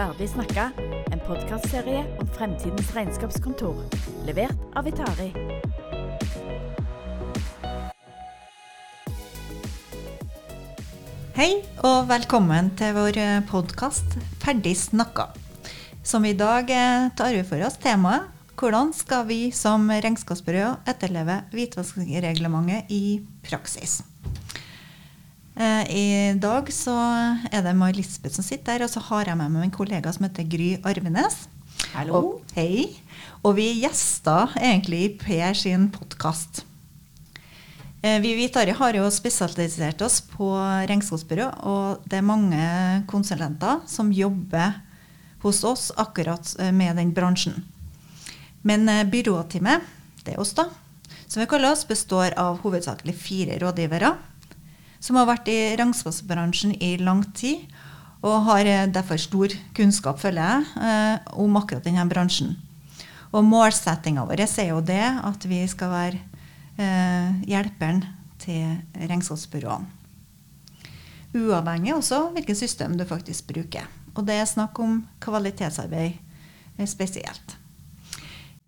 Ferdig snakka, en podkastserie om fremtidens regnskapskontor. Levert av Vitari. Hei og velkommen til vår podkast Ferdig snakka. Som i dag eh, tar vi for oss temaet hvordan skal vi som regnskapsbyrå etterleve hvitvaskingsreglementet i praksis. Eh, I dag så er det Mai Lisbeth som sitter der, og så har jeg med meg min kollega som heter Gry Arvenes. Hallo. Og, hei. Og vi gjester egentlig i Per sin podkast. Vi i Vitari har jo spesialisert oss på regnskapsbyrå, og det er mange konsulenter som jobber hos oss akkurat eh, med den bransjen. Men eh, byråteamet, det er oss, da, som vi kaller oss, består av hovedsakelig fire rådgivere som har vært i regnskapsbransjen i lang tid, og har eh, derfor stor kunnskap, føler jeg, om akkurat denne bransjen. Og målsettinga vår er jo det at vi skal være eh, hjelperen til regnskapsbyråene. Uavhengig også hvilket system du faktisk bruker. Og det er snakk om kvalitetsarbeid eh, spesielt.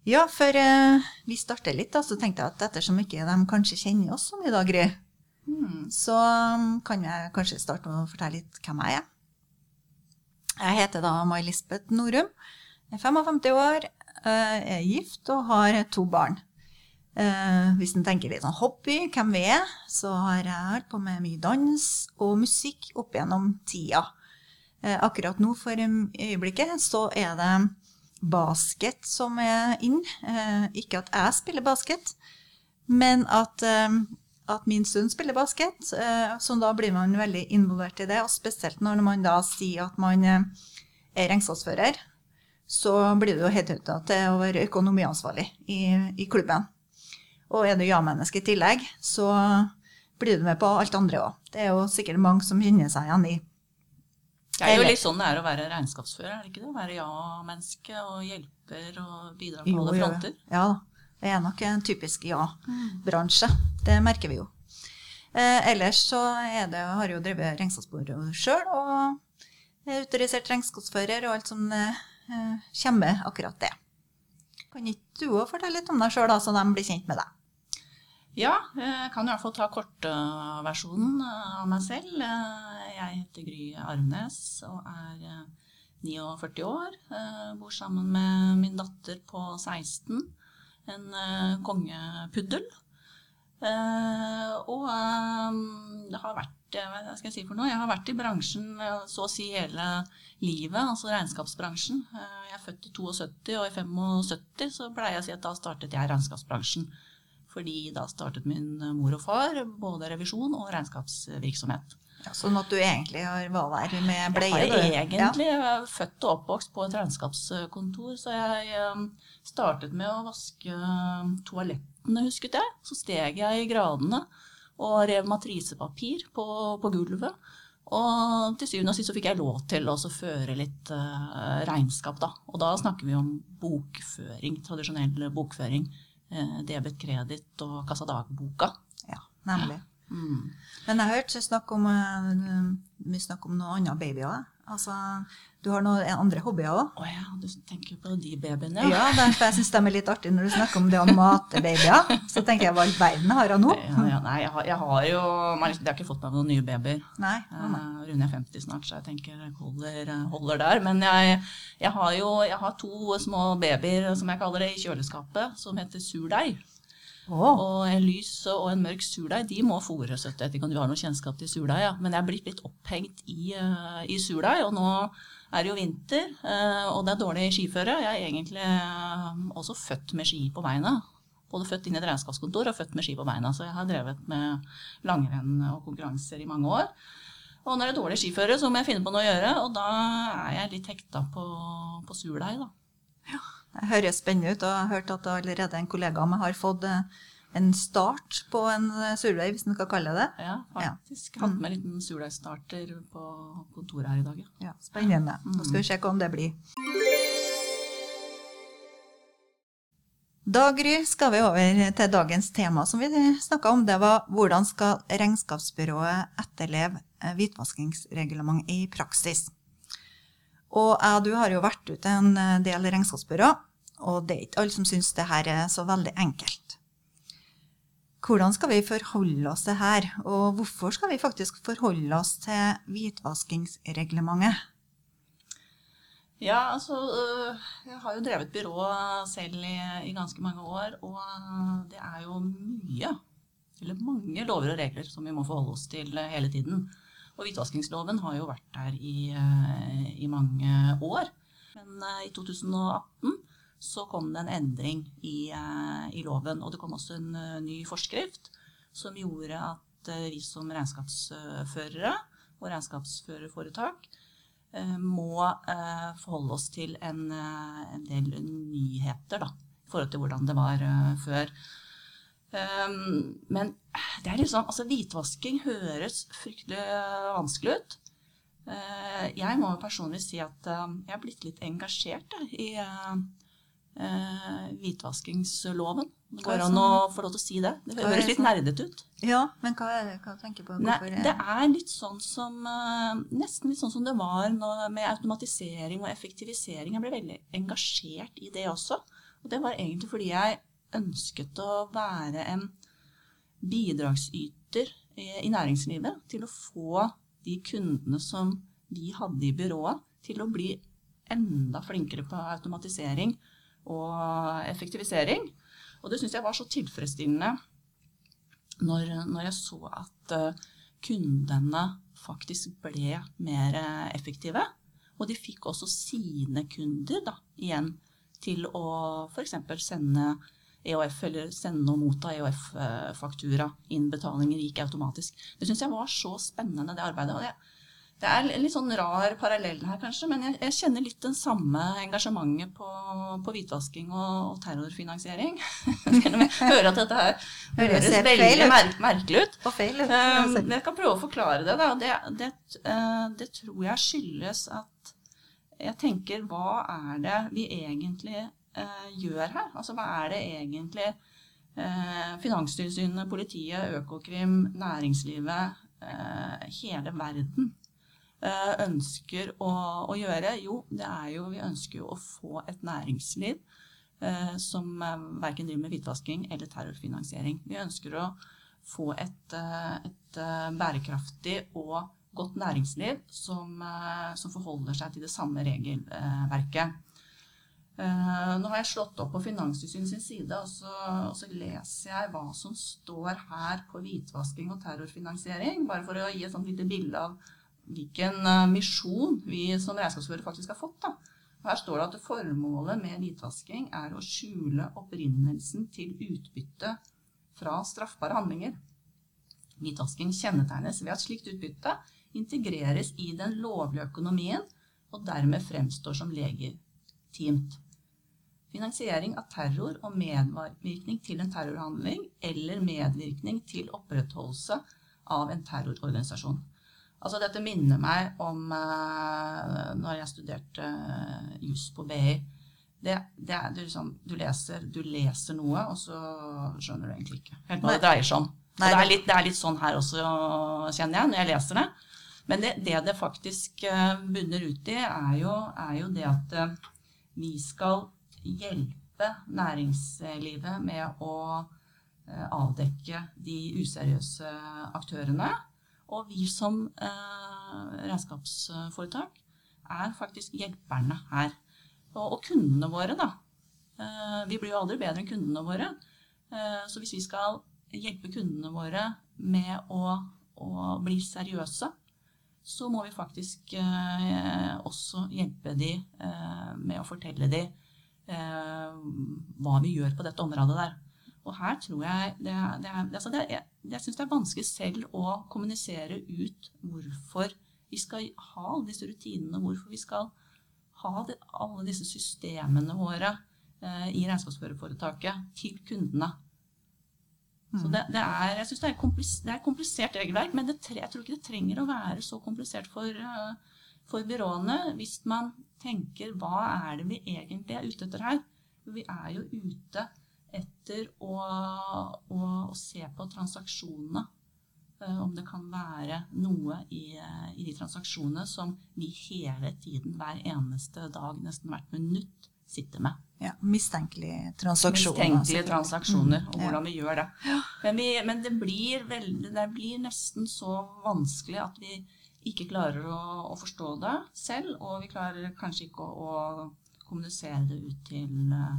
Ja, før eh, vi starter litt, da, så tenkte jeg at ettersom ikke de kanskje kjenner oss sånn i dag, Gry, mm. så um, kan jeg kanskje starte med å fortelle litt hvem jeg er. Jeg heter da Mai Lisbeth Norum. Jeg er 55 år, eh, er gift og har to barn. Eh, hvis en tenker litt sånn hobby, hvem vi er, så har jeg holdt på med mye dans og musikk opp gjennom tida. Eh, akkurat nå for øyeblikket så er det basket som er inn. Ikke at jeg spiller basket, men at, at min sønn spiller basket. Eh, så da blir man veldig involvert i det, og spesielt når man da sier at man eh, er regnskapsfører. Så blir du jo headhunta til å være økonomiansvarlig i, i klubben. Og er du ja-menneske i tillegg, så blir du med på alt andre òg. Det er jo sikkert mange som kjenner seg igjen i Det er jo litt sånn det er å være regnskapsfører, er det ikke det? Å være ja-menneske og hjelper og bidrar på alle fronter. Ja da. Det er nok en typisk ja-bransje. Det merker vi jo. Eh, ellers så er det, har jeg jo drevet regnskapsbyrå sjøl, og er autorisert regnskapsfører og alt som eh, kommer akkurat det. Kan ikke du òg fortelle litt om deg sjøl, så de blir kjent med deg? Ja, jeg kan i hvert fall ta kortversjonen av meg selv. Jeg heter Gry Arvnes og er 49 år. Bor sammen med min datter på 16, en kongepuddel. Og det har vært hva skal jeg si for noe? Jeg har vært i bransjen så å si hele livet, altså regnskapsbransjen. Jeg er født i 72, og i 75 så pleier jeg å si at da startet jeg regnskapsbransjen. Fordi da startet min mor og far både revisjon og regnskapsvirksomhet. Ja, sånn at du egentlig var der med bleie? Jeg har egentlig ja. født og oppvokst på et regnskapskontor. Så jeg startet med å vaske toalettene, husket jeg. Så steg jeg i gradene og rev matrisepapir på, på gulvet. Og til syvende og sist så fikk jeg lov til å føre litt uh, regnskap, da. Og da snakker vi om bokføring, tradisjonell bokføring. Uh, debet, kreditt og kassadagboka. Ja, nemlig. Mm. Men jeg har hørt snakk om, uh, mye snakk om noen andre babyer. Altså, du har noen andre hobbyer òg? Å ja, du tenker på de babyene, ja. ja for jeg syns de er litt artig når du snakker om det å mate babyer. Så tenker jeg hva i verden har hun nå? Ja, ja, nei, jeg har, jeg har jo Jeg har ikke fått meg noen nye babyer. Nei, nei. Uh, Rune er 50 snart, så jeg tenker jeg holder, holder der. Men jeg, jeg, har jo jeg har to små babyer, som jeg kaller det, i kjøleskapet, som heter surdeig. Oh. Og en lys og en mørk surdeig de må fôres. Jeg vet ikke om du har noe kjennskap til surdeig, ja. men jeg er blitt litt opphengt i, uh, i surdeig. Og nå er det jo vinter, uh, og det er dårlig skiføre. Jeg er egentlig uh, også født med ski på beina. Både født inn i et regnskapskontor og født med ski på beina. Så jeg har drevet med langrenn og konkurranser i mange år. Og når det er dårlig skiføre, så må jeg finne på noe å gjøre, og da er jeg litt hekta på, på surdeig, da. Ja. Det høres spennende ut, og jeg har hørt at allerede en kollega av meg har fått eh, en start på en eh, surdeig, hvis en skal kalle det Ja, faktisk. Ja. Hatt med en liten surdeigstarter på kontoret her i dag. Ja, ja Spennende. Da skal vi sjekke om det blir. Da, Gry, skal vi over til dagens tema som vi snakka om. Det var hvordan skal regnskapsbyrået etterleve hvitvaskingsreglement i praksis. Og jeg, du har jo vært ute en del regnskapsbyrå, og det er ikke alle som syns det her er så veldig enkelt. Hvordan skal vi forholde oss til her, og hvorfor skal vi faktisk forholde oss til hvitvaskingsreglementet? Ja, altså øh, Jeg har jo drevet byrå selv i, i, ganske mange år, og det er jo mye, eller mange lover og regler som vi må forholde oss til hele tiden. Og hvitvaskingsloven har jo vært der i, øh, i mange år. Men øh, i 2018 så kom det en endring i, eh, i, loven. Og det kom også en eh, ny forskrift som gjorde at eh, vi som regnskapsførere og regnskapsførerforetak må forholde oss til en, en del nyheter da, i forhold til hvordan det var før. Um, men det er liksom, altså hvitvasking høres fryktelig vanskelig ut. Uh, jeg må personlig si at uh, jeg har blitt litt engasjert da, i, uh, eh, hvitvaskingsloven. Det går an å få lov til å si det. Det høres litt nerdete ut. Ja, men hva er det hva tenker på? Nei, det er litt sånn som eh, Nesten litt sånn som det var med automatisering og effektivisering. Jeg ble veldig engasjert i det også. Og det var egentlig fordi jeg ønsket å være en bidragsyter i næringslivet til å få de kundene som vi hadde i byrået, til å bli enda flinkere på automatisering og effektivisering. Og det syns jeg var så tilfredsstillende når, når jeg så at uh, kundene faktisk ble mer effektive. Og de fikk også sine kunder da, igjen til å f.eks. sende EOF eller sende og motta EOF-faktura. Innbetalinger gikk automatisk. Det syns jeg var så spennende, det arbeidet. Og det, det er en litt sånn rar parallell her, kanskje, men jeg, jeg kjenner litt den samme engasjementet på, på hvitvasking og, og terrorfinansiering. Selv om jeg hører at dette her høres veldig mer, merkelig ut. Feil, um, jeg kan prøve å forklare det. Da. Det, det, uh, det, tror jeg skyldes at jeg tenker hva er det vi egentlig gjør her? Altså hva er det egentlig uh, Finanstilsynet, politiet, Økokrim, næringslivet, hele verden Eh, ønsker å, å, gjøre? Jo, det er jo Vi ønsker jo å få et næringsliv eh, som eh, verken driver med hvitvasking eller terrorfinansiering. Vi ønsker å få et, eh, et eh, bærekraftig og godt næringsliv som, som, forholder seg til det samme regelverket. Nå har jeg slått opp på Finanstilsynet side, og så, og så, leser jeg hva som står her på hvitvasking og terrorfinansiering, bare for å gi et sånt lite bilde av hvilken eh, misjon vi som regnskapsfører faktisk har fått. Da. Her står det at formålet med hvitvasking er å skjule opprinnelsen til utbytte fra straffbare handlinger. Hvitvasking kjennetegnes ved at slikt utbytte integreres i den lovlige økonomien og dermed fremstår som legitimt. Finansiering av terror og medvirkning til en terrorhandling eller medvirkning til opprettholdelse av en terrororganisasjon. Altså dette minner meg om uh, når jeg studerte uh, juss på BI. Det, det er, det liksom, du, leser, du, leser, noe, og så skjønner du egentlig ikke helt hva det dreier seg om. Det, er litt, det, er litt, sånn her også, kjenner jeg, når jeg leser det. Men det det, det faktisk uh, bunner ut i, er jo, er jo det at uh, vi skal hjelpe næringslivet med å uh, avdekke de useriøse aktørene og vi som eh, regnskapsforetak er faktisk hjelperne her. Og, kundene våre, da. Eh, vi blir jo aldri bedre enn kundene våre. Eh, så hvis vi skal hjelpe kundene våre med å, å bli seriøse, så må vi faktisk eh, også hjelpe de eh, med å fortelle de eh, hva vi gjør på dette området der. Og her tror jeg det det altså det Jeg, Jeg syns det er vanskelig selv å kommunisere ut hvorfor vi skal ha alle disse rutinene, hvorfor vi skal ha det, alle disse systemene våre eh, i regnskapsførerforetaket til kundene. Så det, det er, jeg synes det er, komplis, det er komplisert regelverk, men det, jeg tror ikke det trenger å være så komplisert for, uh, for byråene hvis man tenker hva er det vi egentlig er ute etter her? Vi er jo ute etter å, å, å se på transaksjonene Eh, om det kan være noe i, eh, i, de transaksjonene som vi hele tiden, hver eneste dag, nesten hvert minutt, sitter med. Ja, Mistenkelige transaksjoner. Mistenkelige transaksjoner, og hvordan vi gjør det. Men, vi, men det, blir veldig, det, blir nesten så vanskelig at vi ikke klarer å, å, forstå det selv, og vi klarer kanskje ikke å, å kommunisere det ut til uh,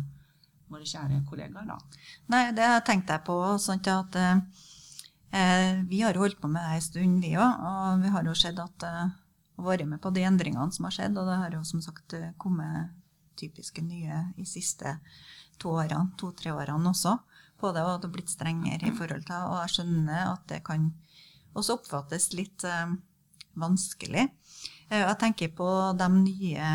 våre kjære kollegaer. Da. Nei, det tenkte jeg på. sånn at uh, vi har holdt på med det en stund, vi òg. Og vi har jo sett at uh, vært med på de endringene som har skjedd. Og det har jo som sagt kommet typiske nye i siste to årene, to-tre årene også på det. Og det har blitt strengere i forhold til Og jeg skjønner at det kan også oppfattes litt uh, vanskelig. Uh, jeg tenker på de nye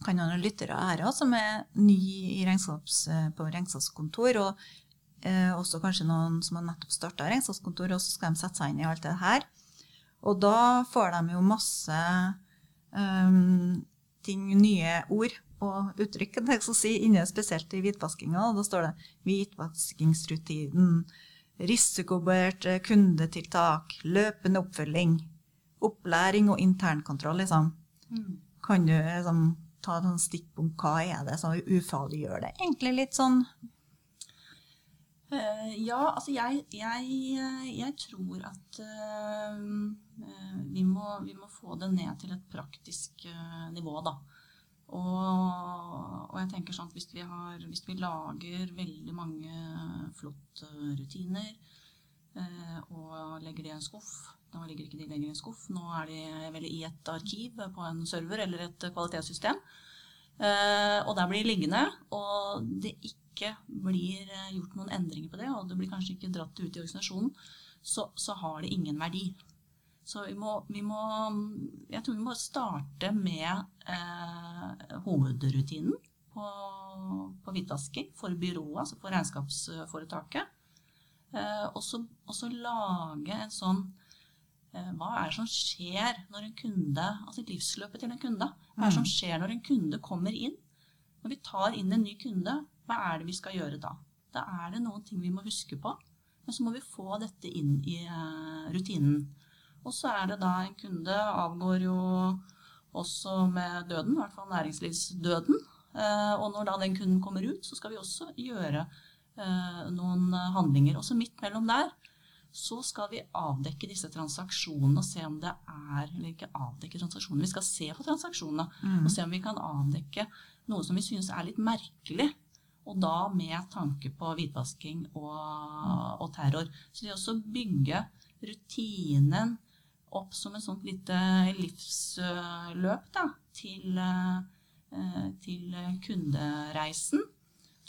kan ha noen lyttere her også, som er nye regnskaps, på regnskapskontor. og Eh, også kanskje noen som har nettopp starta regnskapskontor, og så skal de sette seg inn i alt det her. Og da får de jo masse um, ting, nye ord og uttrykk det skal si, inne spesielt i hvitvaskinga. Og da står det 'hvitvaskingsrutinen', 'risikobert kundetiltak', 'løpende oppfølging', 'opplæring og internkontroll'. Liksom. Mm. Kan du liksom, ta et stikkpunkt? Hva er det som ufarliggjør det? Egentlig litt sånn Uh, ja, altså jeg, jeg, eh, jeg tror at uh, vi, må, vi, må, få det ned til et praktisk uh, nivå, da. Og, og, jeg tenker sånn at hvis vi, har, hvis vi lager veldig mange flotte rutiner og legger det i en skuff Nå ligger ikke de lenger i en skuff, nå er de vel i et arkiv på en server eller et kvalitetssystem. og der blir de liggende. Og det ikke blir eh, gjort noen endringer på det, og det blir kanskje ikke dratt ut i organisasjonen, så, så har det ingen verdi. Så vi må, vi må, Jeg tror vi må starte med eh, hovedrutinen på, på hvitvasking for byrået, altså for regnskapsforetaket. Eh, og så lage en sånn eh, Hva er det som skjer når en kunde Altså livsløpet til en kunde. Hva er det som mm. skjer når en kunde kommer inn? Når vi tar inn en ny kunde, hva er det vi skal gjøre da? Da er det noen ting vi må huske på. Men så må vi få dette inn i uh, rutinen. Og så er det da en kunde avgår jo også med døden, i hvert fall næringslivsdøden. Uh, og når da den kunden kommer ut, så skal vi også gjøre noen handlinger. Også midt mellom der så skal vi avdekke disse transaksjonene og se om det er Eller ikke avdekke transaksjonene, vi skal se på transaksjonene mm. og se om vi kan avdekke noe som vi synes er litt merkelig. Og da med tanke på hvitvasking og, og terror. Så det å bygge rutinen opp som et sånt lite livsløp da, til, eh, til kundereisen,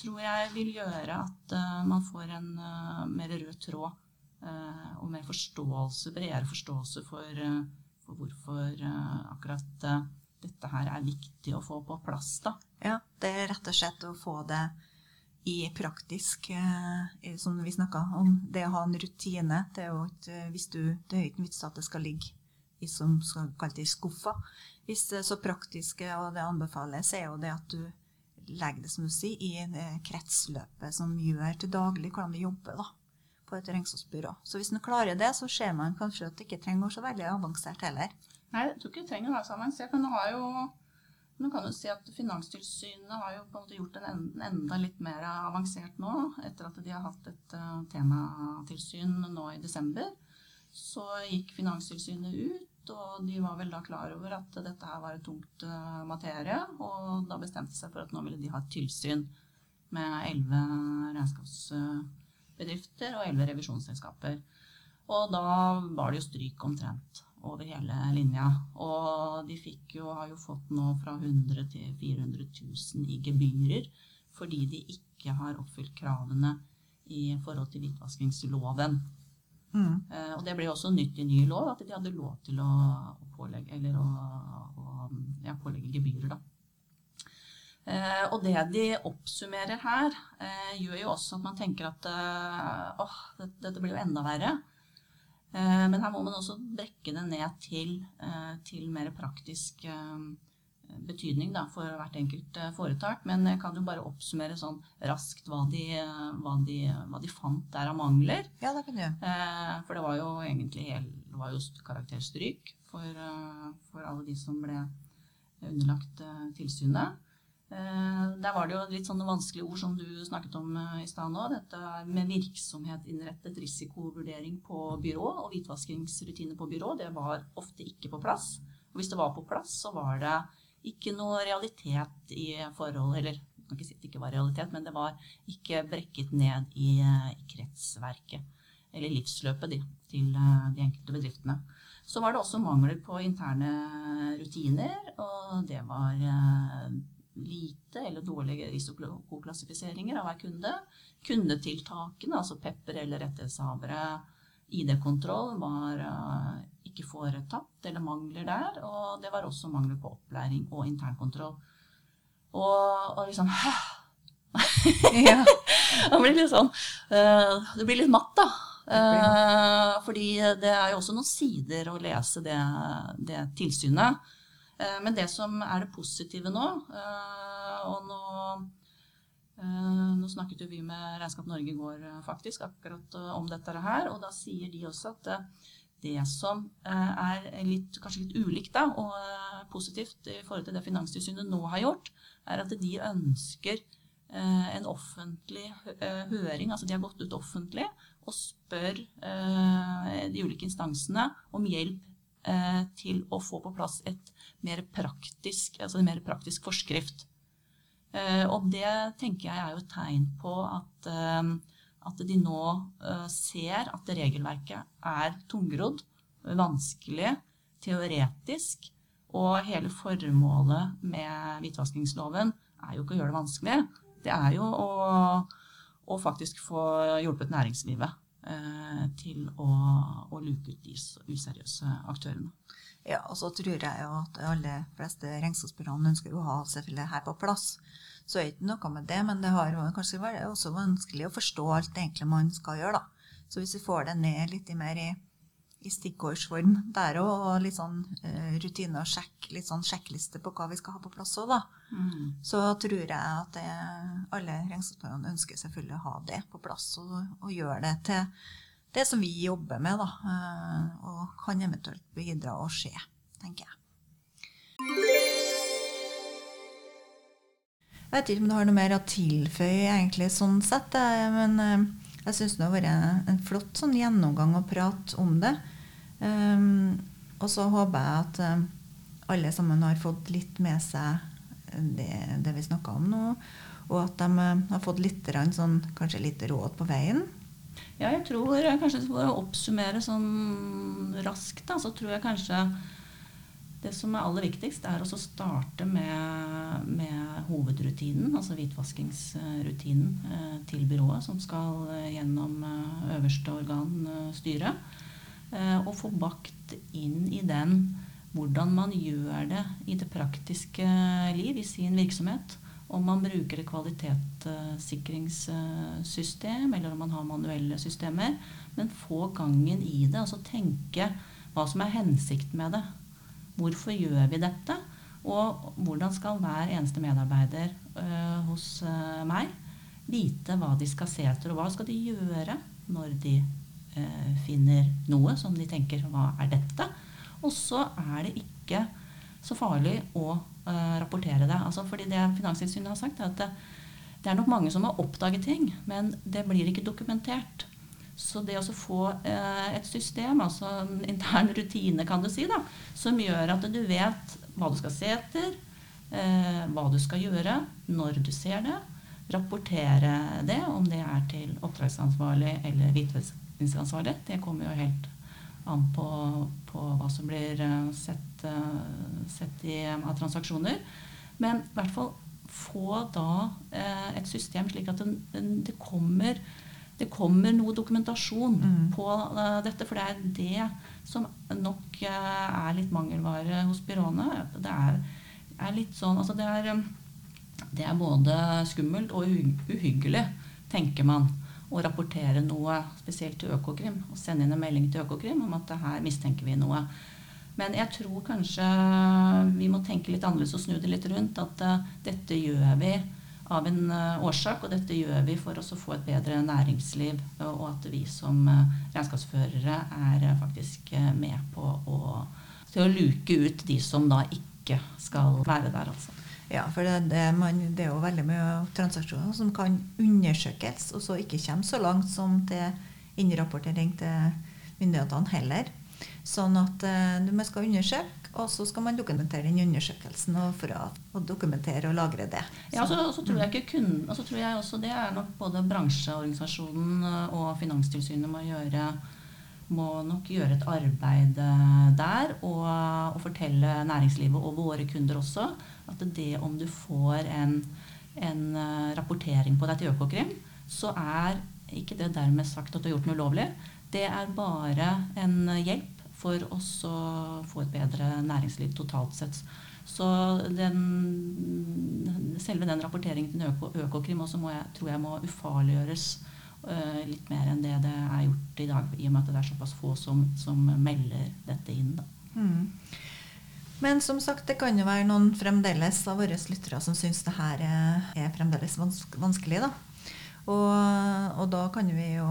tror jeg vil gjøre at eh, man får en eh, mer rød tråd og mer forståelse, bredere forståelse for, for hvorfor akkurat dette her er viktig å få på plass. da. Ja, det er rett og slett å få det i praktisk, eh, som vi snakka om. Det å ha en rutine. Det er jo ikke, eh, du, det er ikke vits at det skal ligge i som skal kalle det skuffa. Hvis det er så praktiske, og det anbefales, er jo det at du legger det som du sier, i kretsløpet som gjør til daglig hvordan vi jobber da, på et regnskapsbyrå. Så hvis man klarer det, så ser man kanskje at det ikke trenger å være så veldig avansert heller. Nei, jeg tror ikke det trenger å være så avansert. Men nå, jo nå kan du si at Finanstilsynet har jo på en måte gjort den enda litt mer avansert nå, etter at de har hatt et uh, tematilsyn nå i desember. Så gikk Finanstilsynet ut, og de var vel da klar over at dette her var et tungt uh, materie. Og da bestemte seg for at nå ville de ha et tilsyn med elleve regnskapsbedrifter og elleve revisjonsselskaper. Og da var det jo stryk omtrent over hele linja. Og de fikk jo, har jo fått nå fra 100 til 400 000 i gebyrer fordi de ikke har oppfylt kravene i forhold til hvitvaskingsloven. Mm. Eh, og det ble også nytt i ny lov, at de hadde lov til å, å pålegge, å, å, ja, pålegge gebyrer. da. Eh, og det de oppsummerer her, eh, gjør jo også at man tenker at eh, åh, dette, blir jo enda verre. Eh, men her må man også brekke det ned til, eh, til mer praktisk betydning da, for hvert enkelt foretak. Men jeg kan jo bare oppsummere sånn raskt hva de, hva de, hva de fant der av mangler. Ja, det kan du. Eh, for det var jo egentlig hel, det var jo karakterstryk for, for alle de som ble underlagt tilsynet. Der var det jo litt sånne vanskelige ord som du snakket om i stad nå. Dette med virksomhet innrettet risikovurdering på byrå og hvitvaskingsrutiner på byrå, det var ofte ikke på plass. Og hvis det var på plass, så var det ikke noe realitet i forhold Eller jeg kan ikke si at det ikke var realitet, men det var ikke brekket ned i, i kretsverket. Eller livsløpet de, til eh, de enkelte bedriftene. Så var det også mangler på interne rutiner, og det var eh, lite eller dårlige risikoklassifiseringer av hver kunde. Kundetiltakene, altså pepper eller rettighetshavere, ID-kontroll, var eh, ikke foretatt, eller mangler der. Og det var også mangler på opplæring og internkontroll. Og, og liksom Hæ? ja. det blir litt sånn uh, Det blir litt matt, da. Uh, fordi det er jo også noen sider å lese det, det tilsynet. Uh, men det som er det positive nå, og nå nå snakket jo vi med Regnskap Norge i går faktisk akkurat om dette her, og da sier de også at det som eh, er litt, kanskje litt ulikt da, og eh, positivt i forhold til det Finanstilsynet nå har gjort, er at de ønsker eh, en offentlig høring. Altså de har gått ut offentlig og spør de ulike instansene om hjelp til å få på plass et mer praktisk, altså en mer praktisk forskrift. Og det tenker jeg er jo et tegn på at at de nå ser at regelverket er tungrodd, vanskelig, teoretisk. Og hele formålet med hvitvaskingsloven er jo ikke å gjøre det vanskelig. Det er jo å, å faktisk få hjulpet næringslivet til å, å, luke ut de useriøse aktørene. Ja, og så tror jeg jo at de aller fleste regnskapsbyråene ønsker å ha selvfølgelig her på plass. Så er det ikke noe med det, men det har kanskje vært også vanskelig å forstå alt det egentlig man skal gjøre. da. Så hvis vi får det ned litt mer i, i stikkordsform der òg, og litt sånn uh, rutine og sjekk, litt sånn sjekkliste på hva vi skal ha på plass òg, da, mm. så tror jeg at det, alle regnskapsførerne ønsker selvfølgelig å ha det på plass og, og gjøre det til det som vi jobber med, da, uh, og kan eventuelt bidra og skje, tenker jeg. Jeg vet ikke om du har noe mer å tilføye egentlig sånn sett, men eh, jeg syns det har vært en flott sånn gjennomgang og prat om det. Um, og så håper jeg at um, alle sammen har fått litt med seg det, det vi snakka om nå, og at de uh, har fått litt, sånn, kanskje litt råd på veien. Ja, jeg tror kanskje for å oppsummere sånn raskt, da, så tror jeg kanskje det som er aller viktigst, er å starte med, med, hovedrutinen, altså hvitvaskingsrutinen eh, til byrået, som skal eh, gjennom eh, øverste organ, styret. Og få bakt inn i den hvordan man gjør det i det praktiske liv, i sin virksomhet. Om man bruker et kvalitetssikringssystem, eller om man har manuelle systemer. Men få gangen i det. Altså tenke hva som er hensikten med det. Hvorfor gjør vi dette? Og hvordan skal hver eneste medarbeider uh, hos uh, meg vite hva de skal se etter, og hva skal de gjøre når de finner noe som de tenker Hva er dette? Og så er det ikke så farlig å rapportere det. Altså fordi det Finanstilsynet har sagt, er at det, det er nok mange som har oppdaget ting, men det blir ikke dokumentert. Så det å få eh, et system, altså en intern rutine, kan du si, da, som gjør at du vet hva du skal se etter, eh, hva du skal gjøre, når du ser det, rapportere det, om det er til oppdragsansvarlig eller hvitvaskingsansvarlig. Det kommer jo helt an på, på hva som blir eh, sett, sett i, av transaksjoner. Men i hvert fall få da et system slik at det, det kommer det kommer noe dokumentasjon mm. på uh, dette. For det er det som nok uh, er litt mangelvare hos byråene. Det er, er litt sånn altså det er, det er både skummelt og uhyggelig, tenker man, å rapportere noe spesielt til Økokrim. Og sende inn en melding til Økokrim om at her mistenker vi noe. Men jeg tror kanskje vi må tenke litt annerledes og snu det litt rundt. At uh, dette gjør vi av en uh, årsak, og dette gjør vi for å få et bedre næringsliv. Og at vi som regnskapsførere er faktisk med på å, til å luke ut de som da ikke skal være der, altså. Ja, for det, det, man, det, er jo veldig mye transaksjoner som kan undersøkes, og så ikke kommer så langt som til innrapportering til myndighetene heller. Sånn at uh, man skal undersøke, og så skal man dokumentere den undersøkelsen og for å, å dokumentere og lagre det. Ja, og så tror jeg ikke kun, så tror jeg også det er nok både bransjeorganisasjonen og Finanstilsynet må gjøre må nok gjøre et arbeid eh, der og, og, fortelle næringslivet og våre kunder også at det om du får en, en eh, rapportering på deg til Økokrim, så er ikke det dermed sagt at du har gjort noe ulovlig. Det er bare en hjelp for oss å få et bedre næringsliv totalt sett. Så den, selve den rapporteringen til Økokrim også må jeg, tror jeg må ufarliggjøres uh, litt mer enn det det er gjort i dag, i og med at det er såpass få som, som melder dette inn. Mm. Men som sagt, det kan jo være noen fremdeles av våre lyttere som syns det her er, fremdeles vanskelig. da. Og, og, da kan vi jo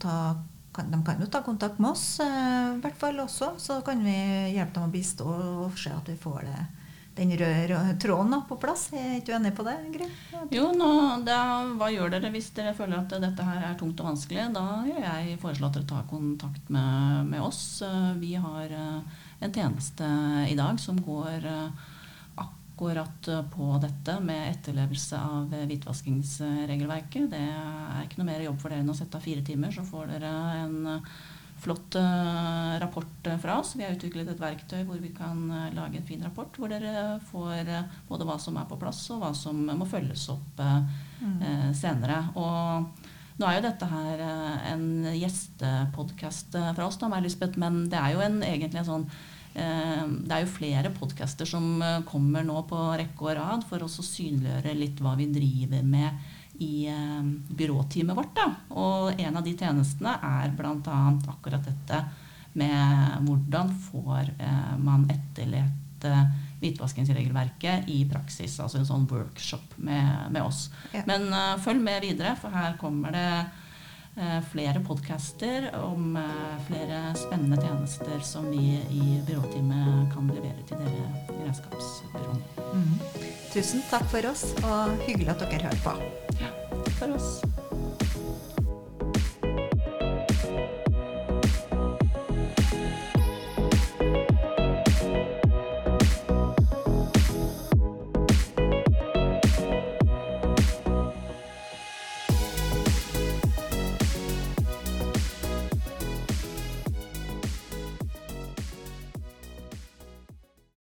ta kan, De kan jo ta kontakt med oss, eh, i hvert fall også. Så kan vi hjelpe dem å bistå og se at vi får det, den røde tråden da, på plass. Er ikke du enig på det, Gry? Jo, nå, da, hva gjør dere hvis dere føler at dette her er tungt og vanskelig? Da gjør jeg foreslå at dere tar kontakt med, med oss. Vi har eh, en tjeneste i dag som går akkurat eh, på dette med etterlevelse av hvitvaskingsregelverket. Det er ikke noe mer jobb for dere enn å sette av fire timer, så får dere en flott eh, rapport fra oss. Vi har utviklet et verktøy hvor vi kan lage en fin rapport hvor dere får både hva som er på plass, og hva som må følges opp mm. senere. Og nå er jo dette her en gjestepodkast fra oss, da, Lisbeth, men det er jo en, egentlig en sånn Eh, det er jo flere podcaster som eh, kommer nå på rekke og rad for oss å synliggjøre litt hva vi driver med i eh, byråteamet vårt. Da. Og en av de tjenestene er bl.a. akkurat dette med hvordan får man etterlett hvitvaskingsregelverket i praksis. Altså en sånn workshop med, med oss. Ja. Men uh, følg med videre, for her kommer det Eh, flere podcaster om eh, flere spennende tjenester som vi i byråteamet kan levere til dere i regnskapsbyråene. Mm. Tusen takk for oss, og hyggelig at dere hører på. Ja, takk for oss.